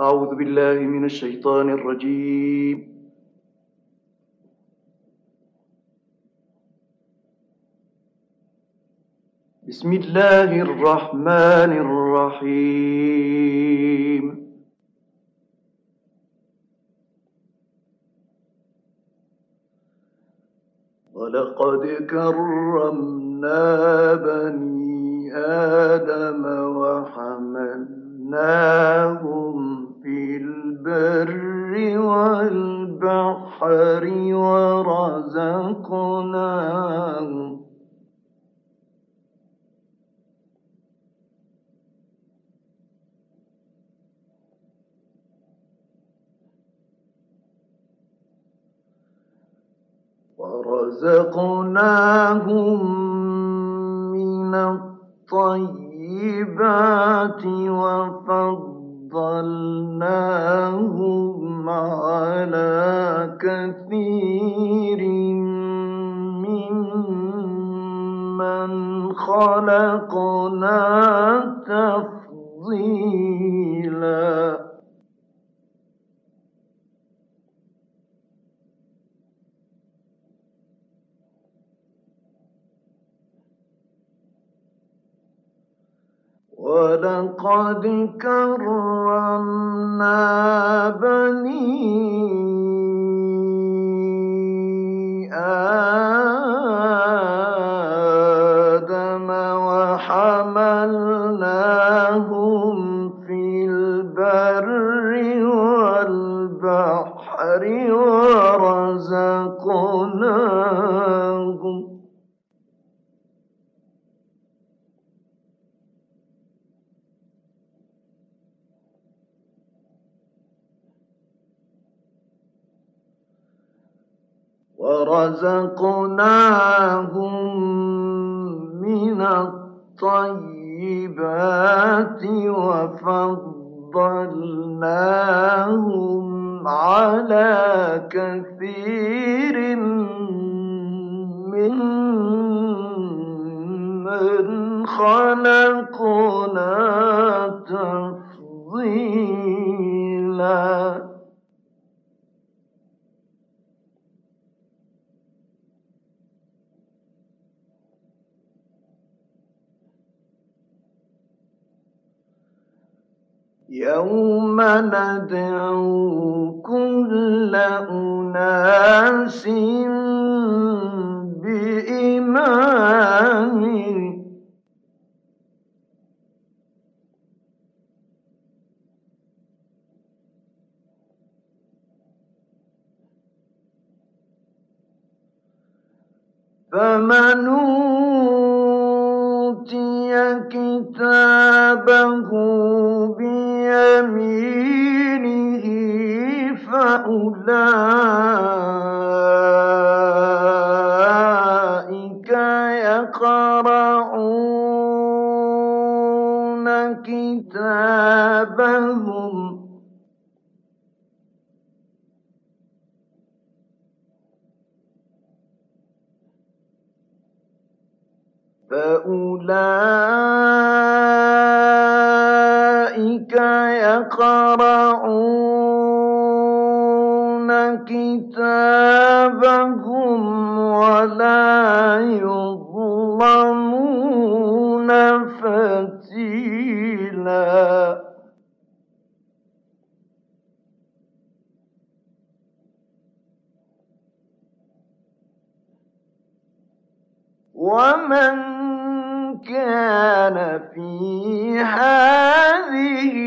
أعوذ بالله من الشيطان الرجيم. بسم الله الرحمن الرحيم. ولقد كرمنا بني آدم وحملناهم في البر والبحر ورزقناهم. ورزقناهم من الطيبات وفضلناهم على كثير ممن خلقنا تفضيلاً ولقد كرمنا بني آدم وحملناهم في البر والبحر ورزقناهم ورزقناهم من الطيبات وفضلناهم على كثير ممن خلقنا تفضيلاً. يوم ندعو كل أناس بإمام. فمن أوتي كتابه فأولئك يقرؤون كتابهم. فأولئك يقرؤون ولا يظلمون فتيلاً. ومن كان في هذه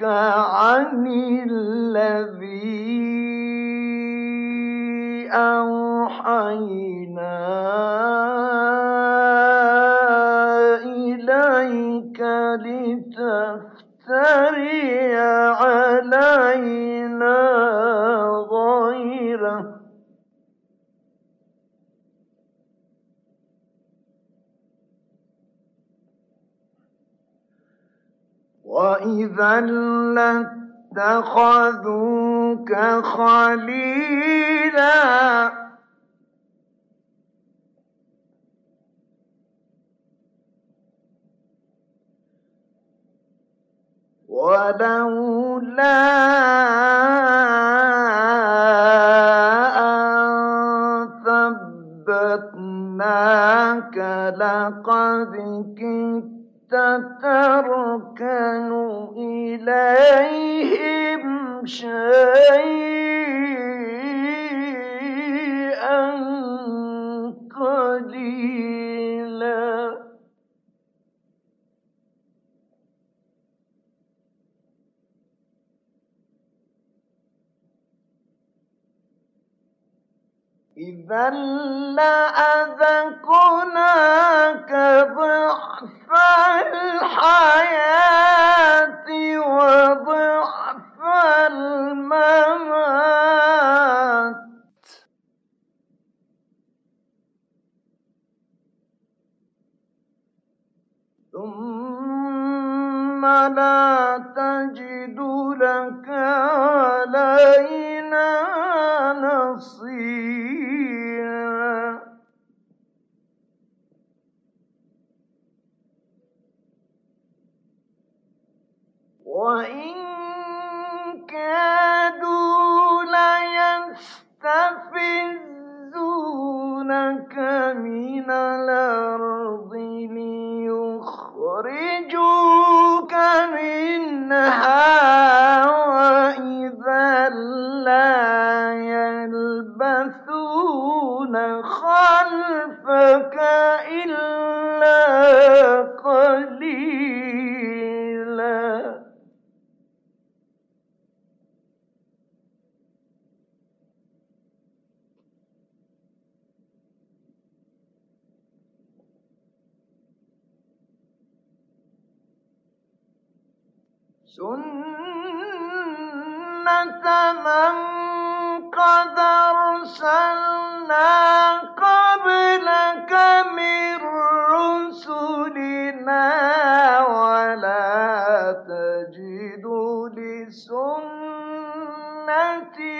يسألونك عن الذي أوحينا إذا لاتخذوك خليلا. ولولا أن ثبتناك لقد إذا لأذقناك ضعف الحياة وضعف الممات. ثم لا تجد لك عليه أنت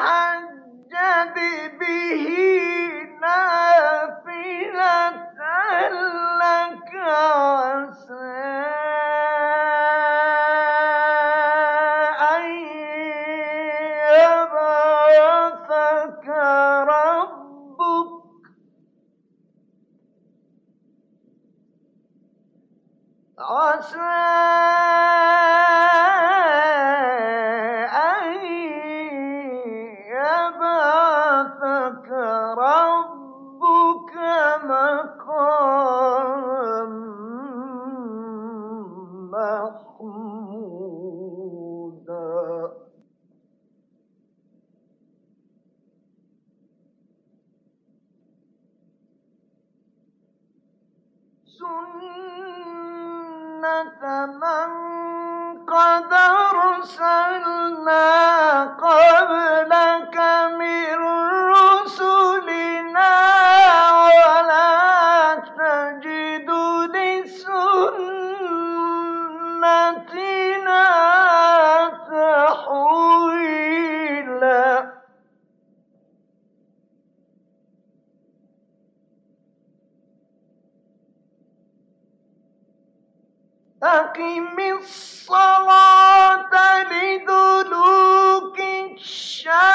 وأقم الصلاة لدلوك الشمس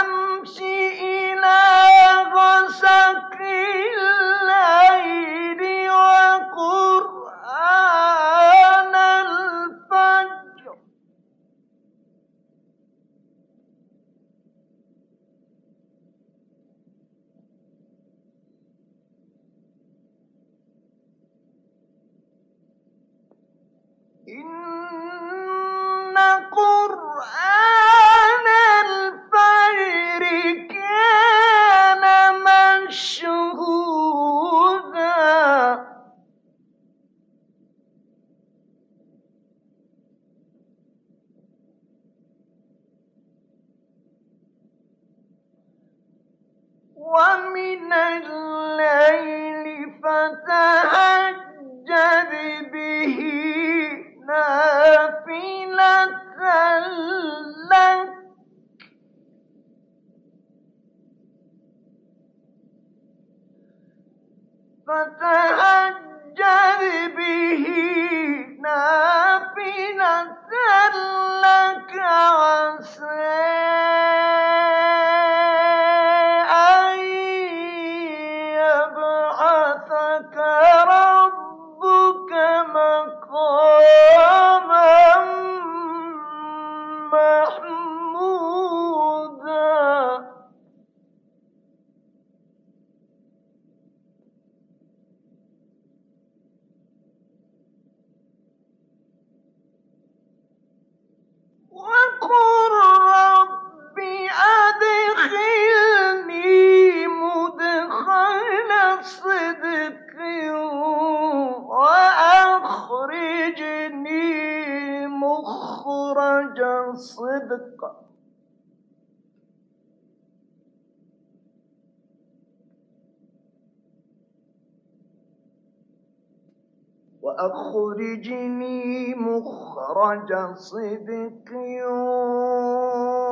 وأخرجني مخرج صدق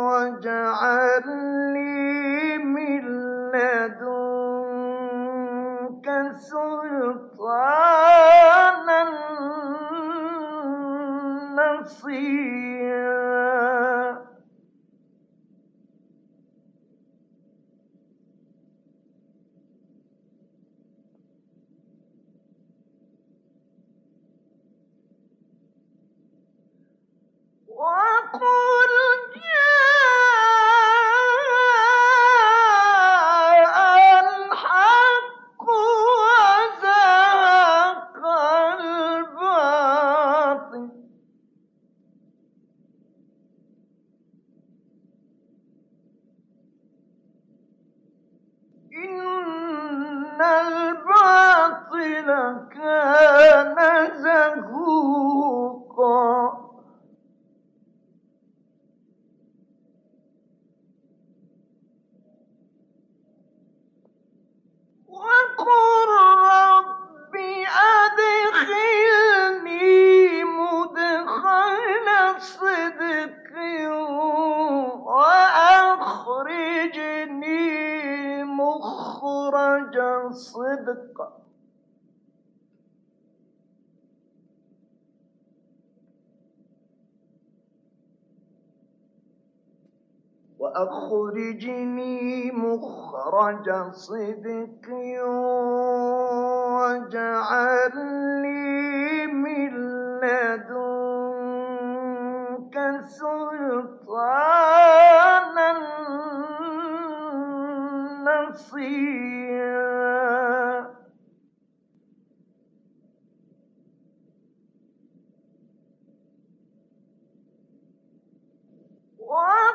واجعل لي من لدنك سلطانا نصيرا. الرزق وأخرجني مخرج صدق واجعل لي من لدنك سلطانا نصيرا.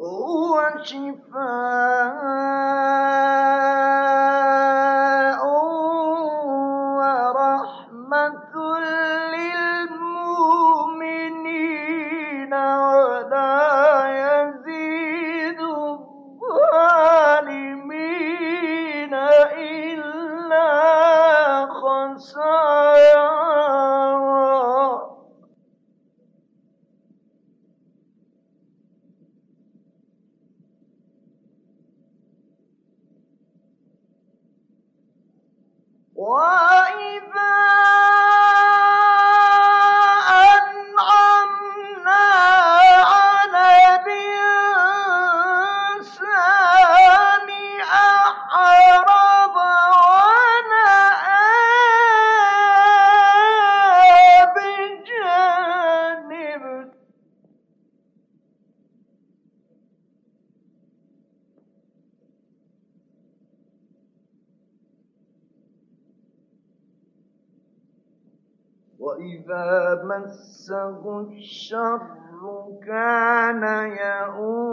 وشفاء Whoa! الشر كان يئوسا.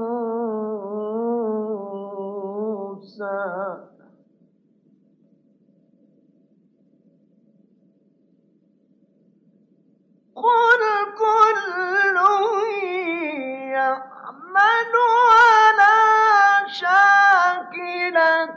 قل كل يعمل على شاكلته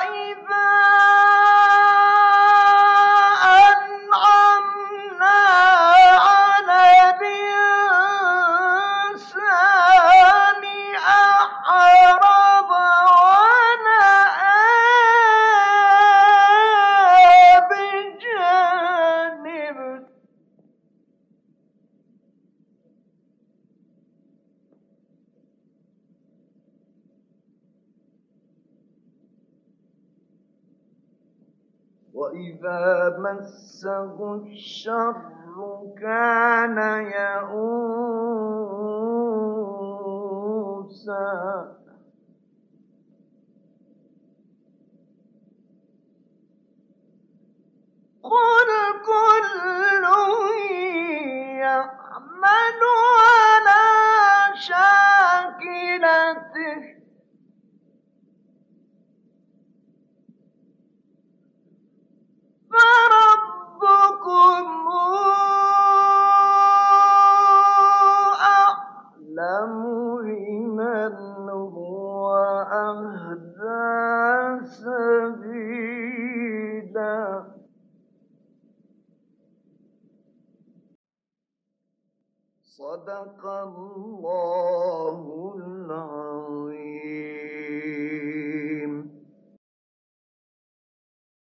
وإذا مسه الشر كان يئوسا قل كل